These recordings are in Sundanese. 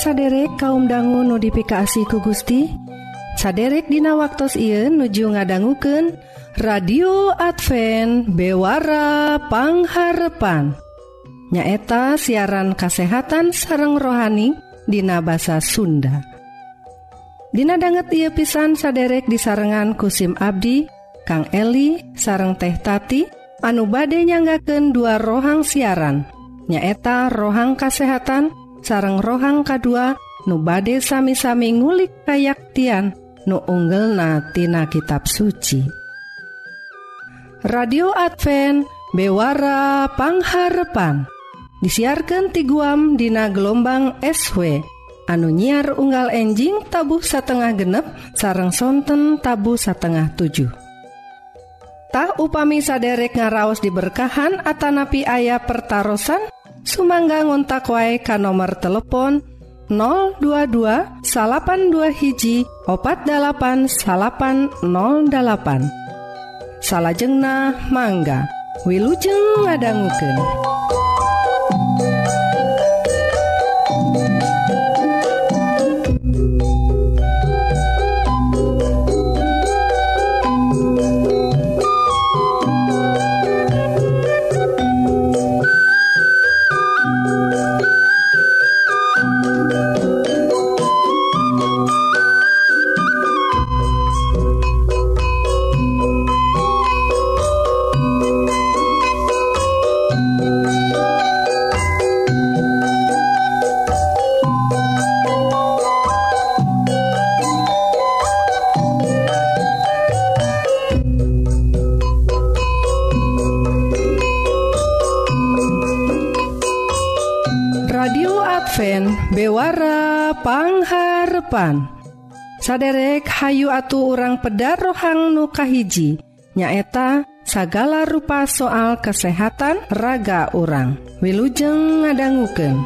saderek kaum dangu notifikasi ku Gusti? Saderek Dina waktu Ieu nuju ngadangguken radio Advent bewarapangharpan nyaeta siaran kasehatan sareng rohani Dina basa Sunda. Dina banget ia pisan saderek disarengan kusim Abdi Kang Eli sareng teh tati anu bade nyanggaken dua rohang siaran. Nyaeta rohang kasehatan dan sareng rohang kedua nu bade sami-sami ngulik kayaktian nu unggel natina kitab suci. Radio Advent bewara pangharepan. Disiarkan ti guam dina gelombang SW anu nyiar unggal enjing tabuh satengah genep sarang sonten tabu satengah 7 Tah upami saderek ngaraos diberkahan Atanapi ayah pertaran Sumangga ngontak wae ka nomor telepon 022 salapan dua hiji opat dalapan salapan 08 salahjengna mangga Wilujeng ngadangguken. salapan saderek Hayu atuh orang pedar rohang nukahiji nyaeta sagala rupa soal kesehatan raga orang wilujeng ngadangguken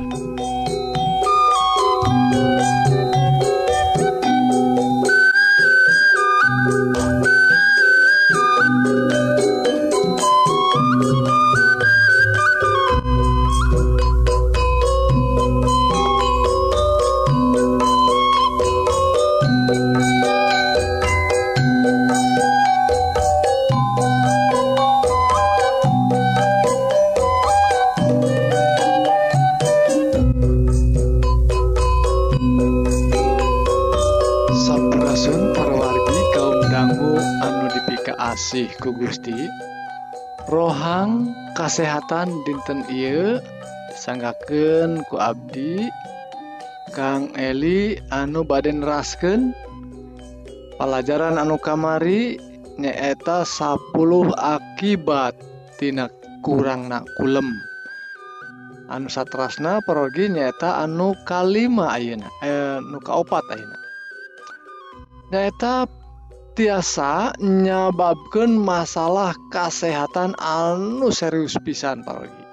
Gusti. Rohang kasehatan dinten Ieu sanggaken ku Abdi. Kang Eli anu baden rasken pelajaran anu kamari nyaeta 10 akibat tina kurang nak kulem. Anu satrasna perogi nyaeta anu kalima ayeuna eh, nu kaopat ayeuna. Nyaeta tiasa nyababkan masalah kesehatan anu serius pisan paragi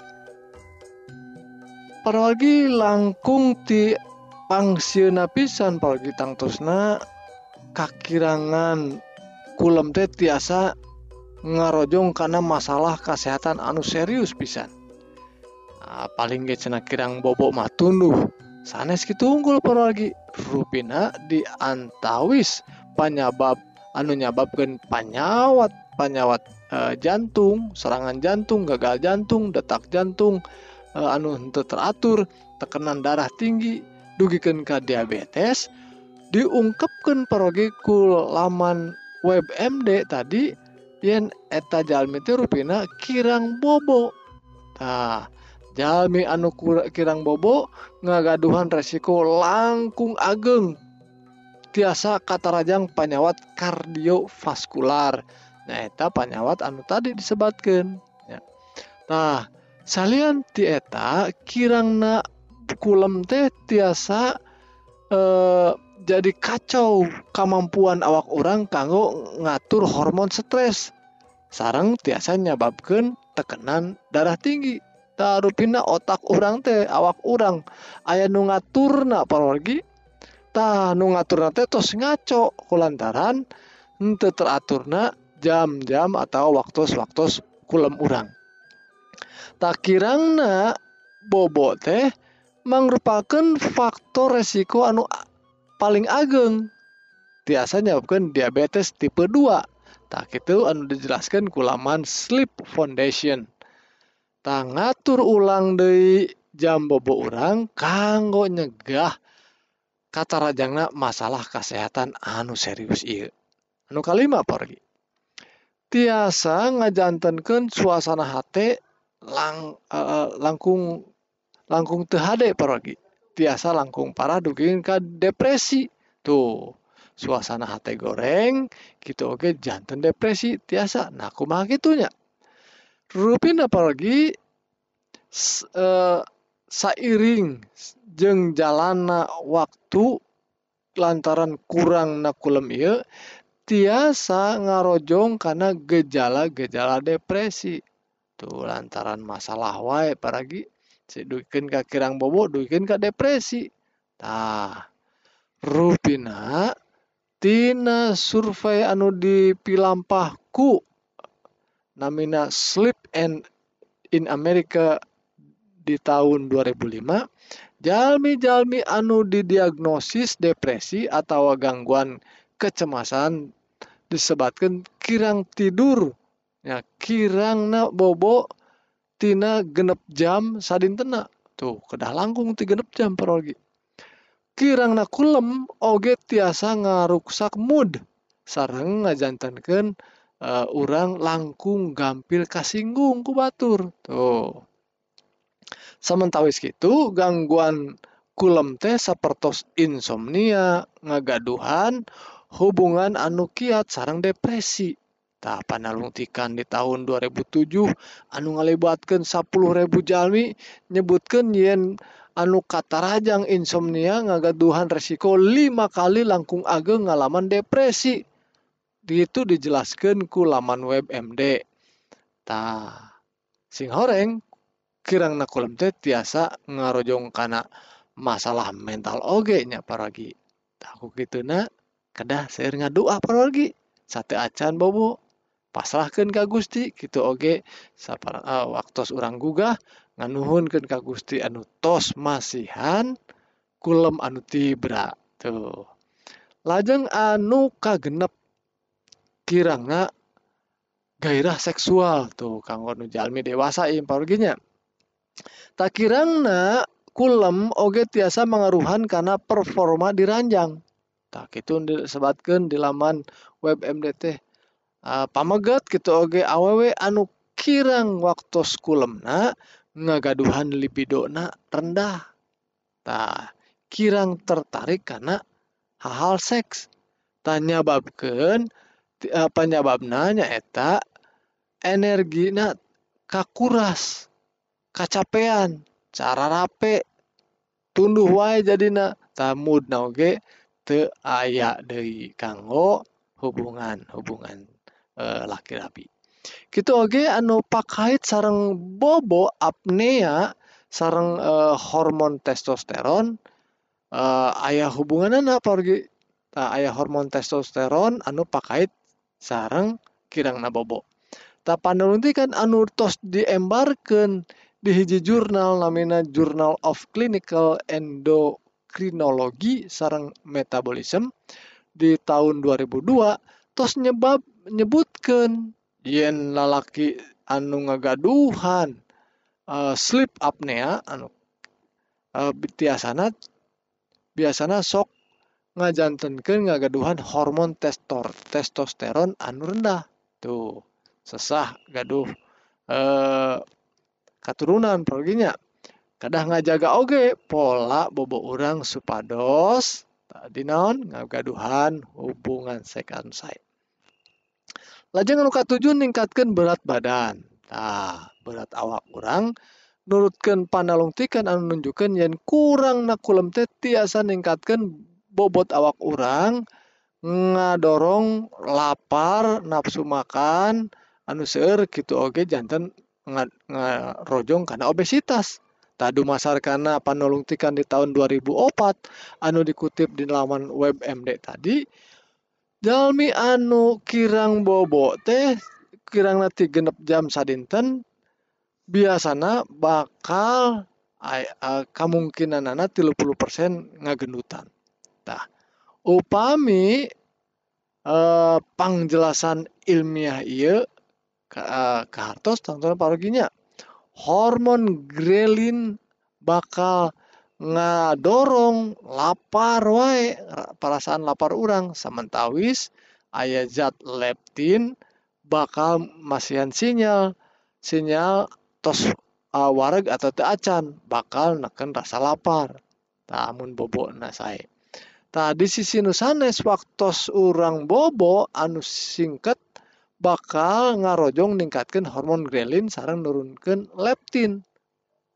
paragi langkung ti pangsiuna pisan paragi tangtusna kakirangan kulem teh tiasa ngarojong karena masalah kesehatan anu serius pisan. Paling ge cenah kirang bobok mah tunduh. Sanes kitu unggul paragi rupina di antawis penyebab anu nyababkan panyawat panyawat e, jantung serangan jantung gagal jantung detak jantung e, anu teratur tekanan darah tinggi dugikan ke diabetes diungkapkan perogikul laman web MD tadi yen eta jalmi teh rupina kirang bobo. Nah jalmi anu kirang bobo ngagaduhan resiko langkung ageng. tiasa katarajang panyawat kardiovaskular. Nyaeta panyawat anu tadi disebatkan ya. nah salian tieta kirangna kulem teh tiasa eh, jadi kacau kemampuan awak orang kanggo ngatur hormon stres. Sarang tiasa nyababkan tekanan darah tinggi. Tarupina otak orang teh awak orang ayah nu ngaturna pergi parologi nu ngaturtos ngaco kulantaran untuk teraturna jam-jam atau waktu-waktu kulem urang. Tak kirangna bobo teh merupakan faktor resiko anu paling ageng. Biasanya bukan diabetes tipe 2 tak itu anu dijelaskan kulaman sleep foundation. Tak ngatur ulang dari jam bobo orang kanggo nyegah kata rajangna masalah kesehatan anu serius iya anu kalima pergi tiasa ngajantankan suasana hati lang uh, langkung langkung tehade pergi tiasa langkung parah dugin ke depresi. Tuh suasana hati goreng gitu oke jantan depresi tiasa. Nah kumaha gitunya rupin apalagi uh, sairing jeng jalana waktu lantaran kurang nakulem iya tiasa ngarojong karena gejala-gejala depresi. Tuh lantaran masalah wae paragi si duikin ka kirang bobo duikin ka depresi. Tah rupina tina survei anu dipilampahku namina sleep and in America di tahun 2005 jalmi-jalmi anu didiagnosis depresi atau gangguan kecemasan disebabkan kirang tidur. Ya kirang na bobo tina genep jam sadintena. Tuh kedah langkung ti genep jam parogi. Kirang na kulem oge tiasa ngaruksak mood. Sarang ngajantankan uh, eh, orang langkung gampil kasinggung ku batur. Tuh. Sementawis gitu gangguan kulem teh sapertos insomnia ngagaduhan hubungan anu kiat sarang depresi. Tak panalungtikan di tahun 2007 anu ngalibatkan 10.000 jalmi nyebutkan yen anu katarajang insomnia ngagaduhan resiko 5 kali langkung ageng ngalaman depresi. Di itu dijelaskan ku laman web MD ta sing horeng kirang nakulem teh tiasa ngarojong kana masalah mental oge nya paragi. Aku gituna kedah seueur ngadua paragi sate acan bobo pasrahkan ka Gusti gitu oge sapar uh, waktu urang gugah nganuhunkeun ka Gusti anu tos masihan kulem anu tibra tuh. Lajeng anu kagenep kirangna gairah seksual tuh kanggo nu jalmi dewasa ieu parginya takirangna kulem oge tiasa mengaruhan karena performa diranjang. Tak itu disebatkan di laman web MDT uh, ah, pamegat gitu oge aww anu kirang waktu kulem na ngagaduhan libido na rendah. Tak kirang tertarik karena hal-hal seks. Tanya babken apa ah, nanya eta energi na kakuras. kacapean cara rape tunduh wae jadina tamud naoge te aya dari kanggo hubungan hubungan eh, e, laki rapi gitu oge anu pakait sarang bobo apnea sarang e, eh, hormon testosteron eh, e, ayah hubungan apa orgi Ta, ayah hormon testosteron anu pakait sarang kirang nabobo. Ta panulunti kan anu tos diembarkan di hiji jurnal namina Journal of Clinical Endocrinology sarang Metabolism di tahun 2002 tos nyebab menyebutkan yen lalaki anu ngagaduhan uh, sleep apnea anu uh, biasana biasana sok ngajantenkeun ngagaduhan hormon testor testosteron anu rendah. Tuh sesah gaduh uh, katurunan perginya kadah ngajaga oge pola bobo orang supados. Tadi non ngagaduhan hubungan second side lajeng anu katujuh ningkatkan berat badan. Nah berat awak kurang nurutkan panalungtikan anu nunjukkan yang kurang nakulem teh tiasa ningkatkan bobot awak orang ngadorong lapar nafsu makan anu seueur gitu oke jantan ngarojong karena obesitas. Tadu masar karena panulungtikan di tahun 2004 anu dikutip di laman web MD tadi Jalmi anu kirang bobo teh kirang nanti genep jam sadinten biasanya bakal kemungkinan anak 30% ngagendutantah upami eh, pangjelasan ilmiah ia kartos tonton paraginya hormon grelin bakal ngadorong lapar wae perasaan lapar orang sementawis ayat zat leptin bakal masihan sinyal. Sinyal tos uh, wareg atau teu acan bakal neken rasa lapar. Namun bobo na saya tadi sisi nusanes waktu orang bobo anu singkat bakal ngarojong ningkatkan hormon grelin sarang nurunkan leptin.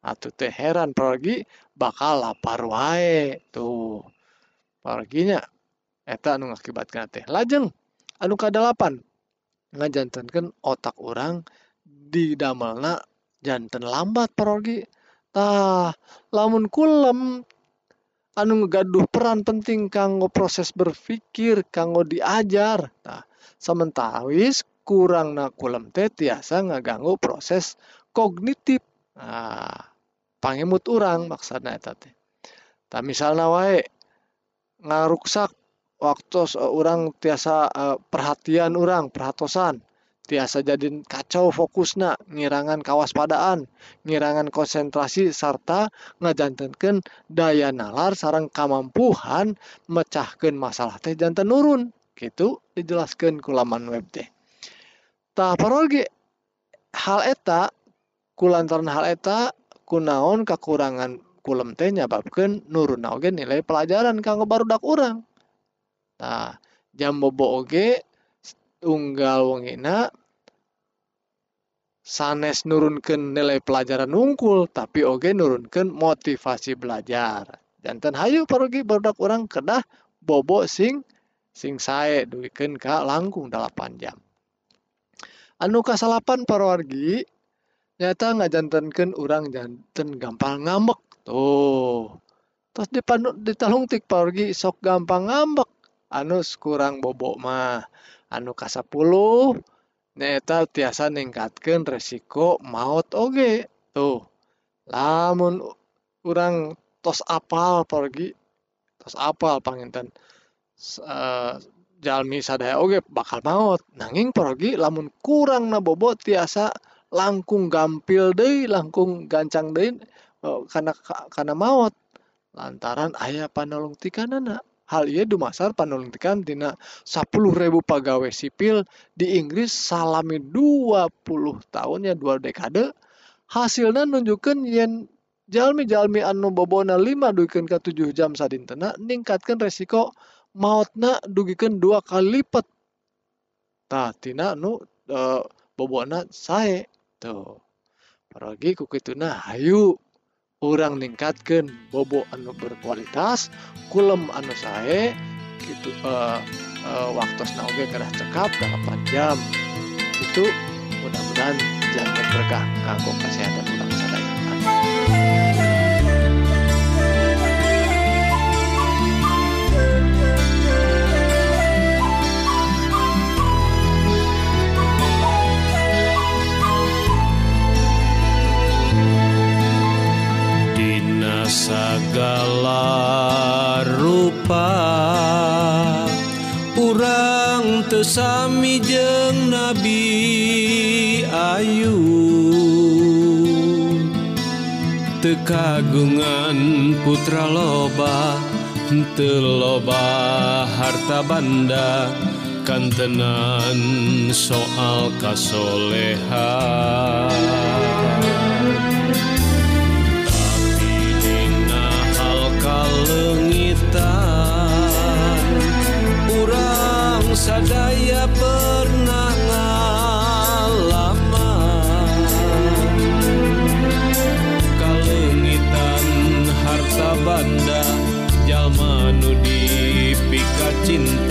Atau teh heran pergi bakal lapar wae. Tuh perginya eta anu ngakibatkan teh lajeng. Anu kadalapan ngajantankan otak orang di damelna jantan lambat pergi tah lamun kulem anu ngegaduh peran penting kanggo proses berpikir kanggo diajar. Tah sementara wis kurang nakulem teh tiasa ngaganggu proses kognitif. Nah, pangemut orang maksudnya eta teh. Tak misalnya wae ngaruksak waktu orang tiasa uh, perhatian orang perhatosan. Tiasa jadi kacau fokusna ngirangan kawaspadaan ngirangan konsentrasi serta ngajantenkan daya nalar sarang kamampuhan mecahkan masalah teh jantan nurun. Gitu dijelaskan kulaman web teh. Tak parogi hal eta kulantaran hal eta kunaon kekurangan kulem teh nyababkan nurun oge nilai pelajaran kanggo barudak urang. Nah jam bobo oge unggal wongina sanes nurunkan nilai pelajaran nungkul tapi oge nurunkan motivasi belajar. Jantan hayu parogi barudak orang kedah bobo sing sing sae duikeun ka langkung 8 jam anu kasalapan parwargi nyata ngajantankan orang jantan gampang ngambek. Tuh. Terus dipandu ditalungtik parwargi sok gampang ngambek. Anu kurang bobok mah anu kasapuluh nyata tiasa ningkatkan resiko maut oge. Tuh. Lamun orang tos apal pergi tos apal panginten uh, jalmi sadaya oge bakal maut nanging pergi lamun kurang na bobot tiasa langkung gampil deh langkung gancang deh oh, karena karena maut lantaran ayah panolong tikanana. Hal iya dumasar panolong tikan dina 10.000 pegawai sipil di Inggris salami 20 tahun ya dua dekade. Hasilnya nunjukkan yen jalmi-jalmi anu bobona 5 dugikan ke 7 jam sadintena ningkatkan resiko mautna dugikan dua kali lipat. Nah tina nu uh, bobona saya tuh pergi ku kituna hayu. Orang ningkatkan bobo anu berkualitas kulem anu sae gitu uh, uh, waktu oge kedah cekap 8 jam. Itu mudah-mudahan jangan berkah kanggo kesehatan orang segala rupa. Kurang tesami jeng Nabi Ayu tekagungan putra loba teloba harta banda. Kantenan soal kasolehan 个金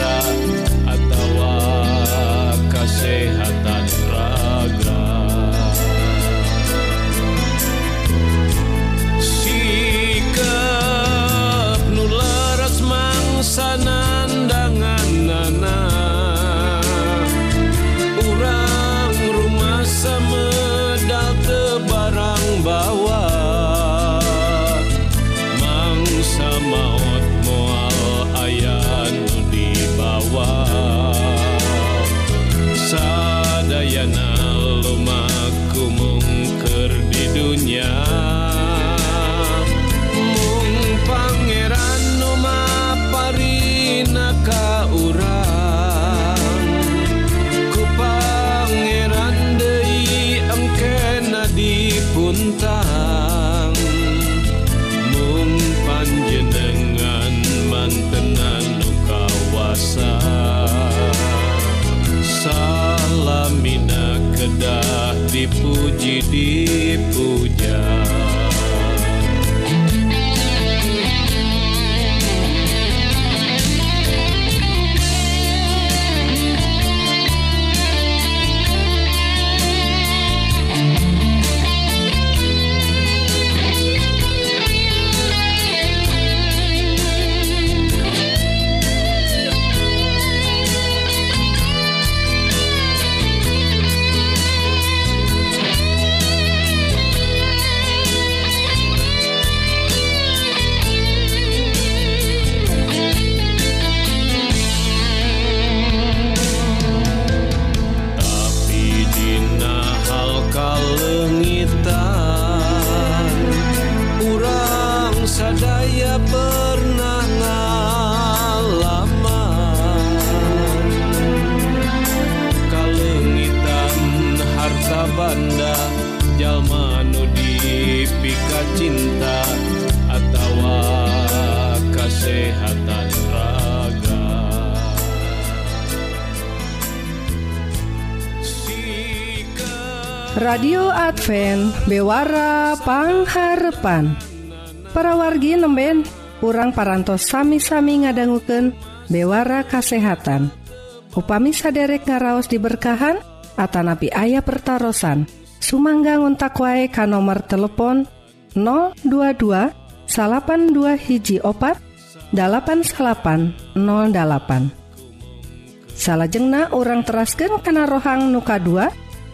radio Advent bewarapangharpan para wargi nemben kurang parantos sami-sami ngadangguken bewara kasehatan. Upami saderek ngaraos diberkahan Atanapi ayah pertaran Sumangga ngontak wae ka nomor telepon 022 dua hiji opat 8808 salahjengna orang terasken kana rohang nuka 2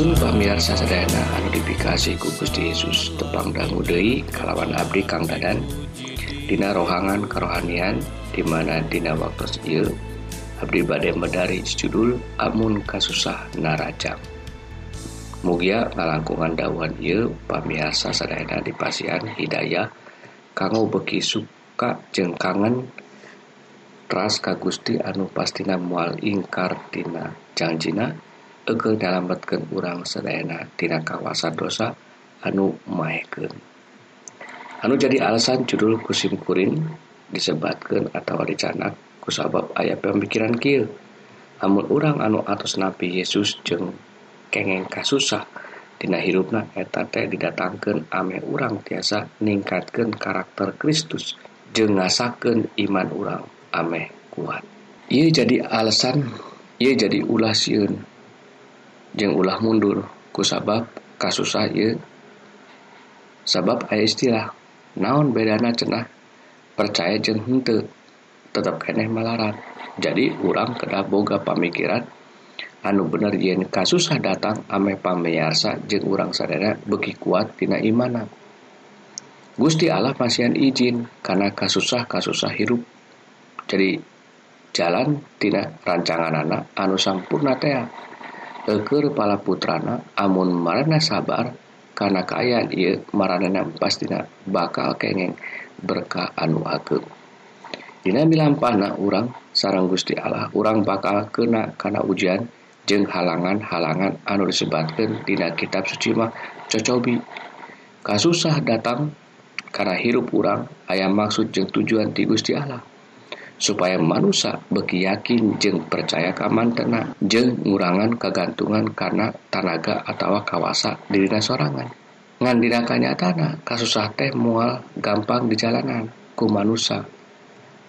Sun pamiar sasadayana anu dipikasi ku Gusti Yesus tepang dangu deui kalawan abdi Kang Dadan. Dina rohangan kerohanian di mana dina waktu ieu abdi bade medari judul Amun Kasusah Narajam Mugia ngalangkungan dawuhan ieu pamiar sasadayana dipasian hidayah kanggo beki suka jeung kangen teras ka Gusti anu pastina mual ingkar tina janjina. Egeng dalambatkan urang sedaenatina kawasan dosa anu maeken anu jadi alasan judul kusimkuring disebatkan atau dicanak kusabab aya pemikiran kil namun orang anu atas nabi Yesus jeng kengeng kasusah Dina hirupna eteta didatangkan ame urang tiasa ningkatkeun karakter Kristus jengasaken iman urang ame kuat. Ia jadi alasan ia jadi ulah sieun jeung ulah mundur. Kusabab kasusah ieu sabab aya istilah naon bedana cenah? Percaya jeung henteu tetap keneh malaran. Jadi urang kedah boga pamikiran anu bener yen kasusah datang ame pamiyarsa jeung urang sadaya beki kuat tina imana. Gusti Allah pasian izin karena kasusah-kasusah hirup. Jadi jalan tina rancangan anak anu sampurna tea. Eker pala putrana amun marana sabar karena kayan ia marana pastina bakal kengeng berkah anu ageng Dina bilampana orang sarang Gusti Allah orang bakal kena karena ujian jeng halangan-halangan anu disebatkan Dina kitab suci mah cocobi. Kasusah datang karena hirup orang ayam maksud jeng tujuan ti Gusti Allah. supaya manusia begiyakin jeng percaya kaman tena jeng ngurangan kegantungan karena tanaga atau kawasa dirina sorangan. Ngan dinakanya tanah kasusah teh mual gampang di jalanan ku manusia.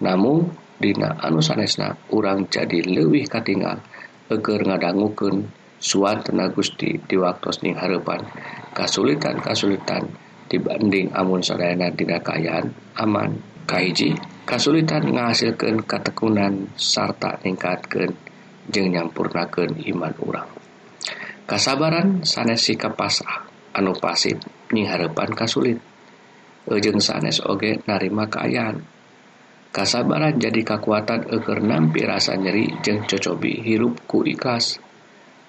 Namun dina anu sanesna urang jadi leuwih katingal eger ngadangukeun suan tenaga Gusti di waktu ning harapan kasulitan-kasulitan dibanding amun sadayana dina kayaan aman. Kahiji kasulitan ngahasilkan katekunan sarta meningkatkan jeng nyampurnakan iman orang kasabaran sanes sikap pasrah anu pasif nyiharapan kasulit. Ejeng sanes oge narima keayaan kasabaran jadi kekuatan eker nampi rasa nyeri jeng cocobi hirup ku ikhlas.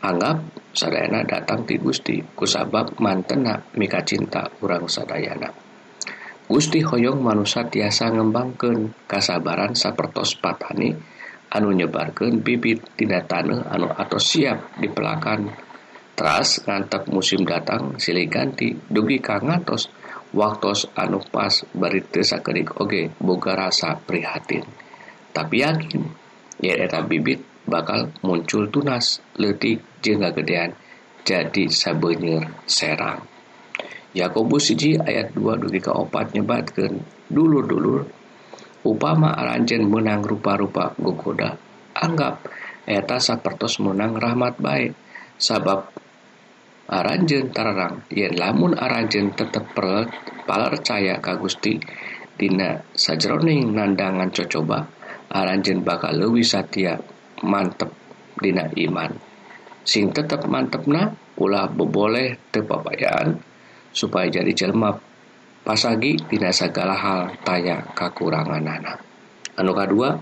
Anggap sadayana datang ti Gusti kusabab mantena mika cinta urang sadayana. Gusti Hoyong manusia tiasa ngembangkeun kasabaran sapertos patani anu nyebarkeun bibit tina taneuh anu atau siap dipelakan. Teras ngantep musim datang silih ganti dugi ka waktos anu pas bari teu sakedik oge boga rasa prihatin. Tapi yakin eta bibit bakal muncul tunas leutik jeung gagedean jadi sabeunyeur serang Yakobus siji ayat 2 dugi ka opat nyebatkeun. Dulur-dulur upama aranjen menang rupa-rupa gogoda anggap eta sapertos menang rahmat baik. Sabab aranjen tararang yen lamun aranjen tetep percaya ka Gusti dina sajroning nandangan cocoba aranjen bakal leuwih satia mantep dina iman. Sing tetep mantepna ulah beboleh tepapayaan supaya jadi jelma. Pasagi dina segala hal taya kakurangan anak. Anu kedua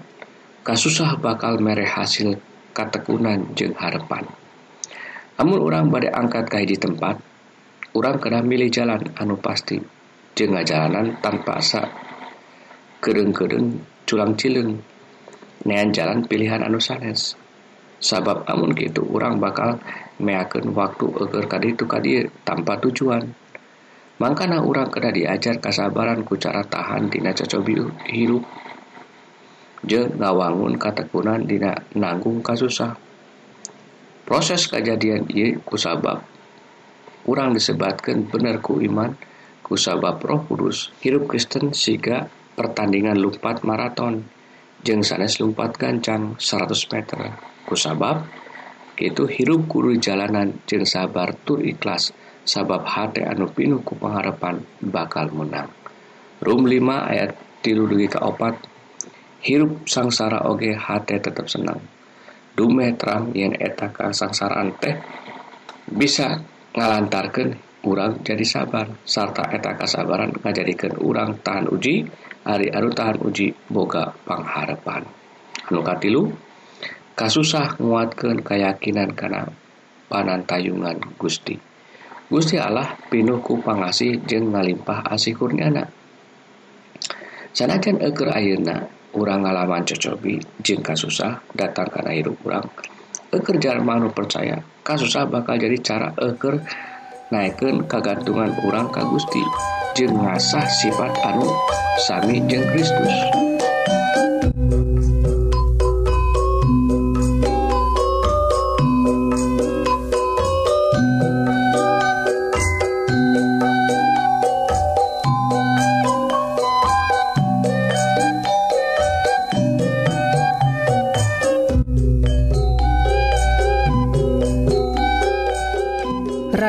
kasusah bakal mere hasil katekunan jeung harapan. Amun orang pada angkat kai di tempat orang kena milih jalan anu pasti jeung ngajalanan tanpa asa. Kereng-kereng culang cileng nean jalan pilihan anu sanes sabab amun gitu orang bakal meakeun waktu agar kaditu kadi tanpa tujuan Mangkana orang kena diajar kasabaran ku cara tahan dina cocobi hirup. Je ngawangun katekunan dina nanggung kasusah. Proses kejadian ieu kusabab kurang disebatkan bener ku iman kusabab roh kudus hirup Kristen siga pertandingan lumpat maraton. Jeng sanes lumpat gancang 100 meter. Kusabab itu hirup kudu jalanan jeng sabar tur ikhlas sabab hati anu pinuh ku pengharapan bakal menang. Rum 5 ayat tilu dugi ka opat. Hirup sangsara oge hati tetap senang. Dumeh terang yen eta kasangsaraan teh bisa ngalantarkan urang jadi sabar serta eta kasabaran ngajadikan urang tahan uji hari aru tahan uji boga pangharapan. Anu katilu kasusah nguatkan keyakinan karena panantayungan Gusti. Gusti Allah pinuhku pangasih jeung ngalimpah asih kurniana. Sanajan eker ayeuna urang ngalaman cocobi jeung kasusah datang kana hirup urang eker jalma nu percaya kasusah bakal jadi cara eker naikkan kagantungan urang ka Gusti jeung ngasah sifat anu sami jeung Kristus.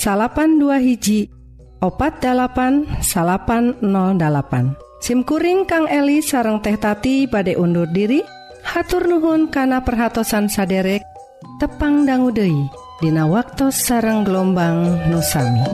salapan dua hiji opat 8 salapan 08 SIMkuring Kang Eli sareng teh tati badai undur diri hatur nuhun kana perhatsan saderek tepang danggudehi Dina waktu sarang gelombang nusami.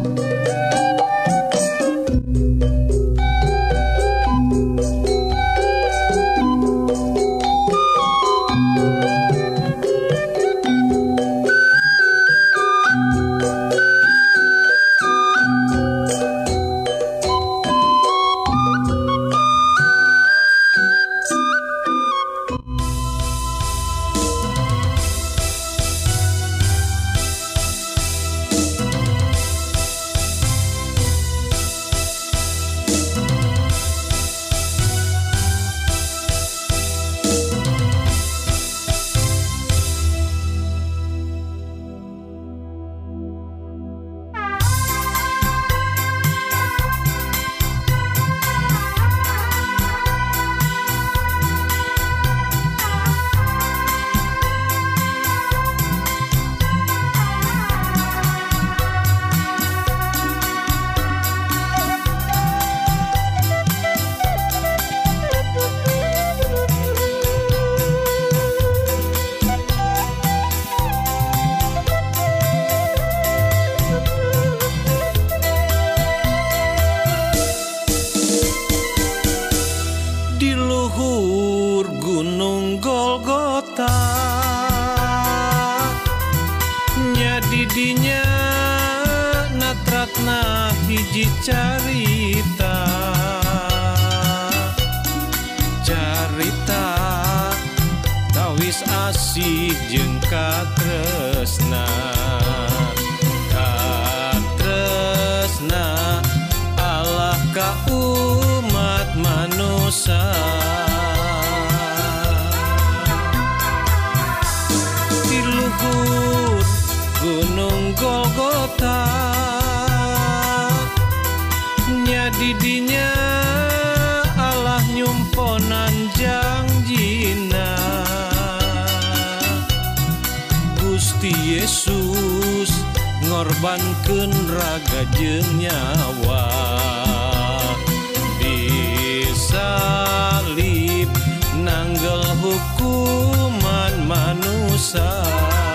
Ngorbankeun raga jeung nyawa disalib nanggel hukuman manusia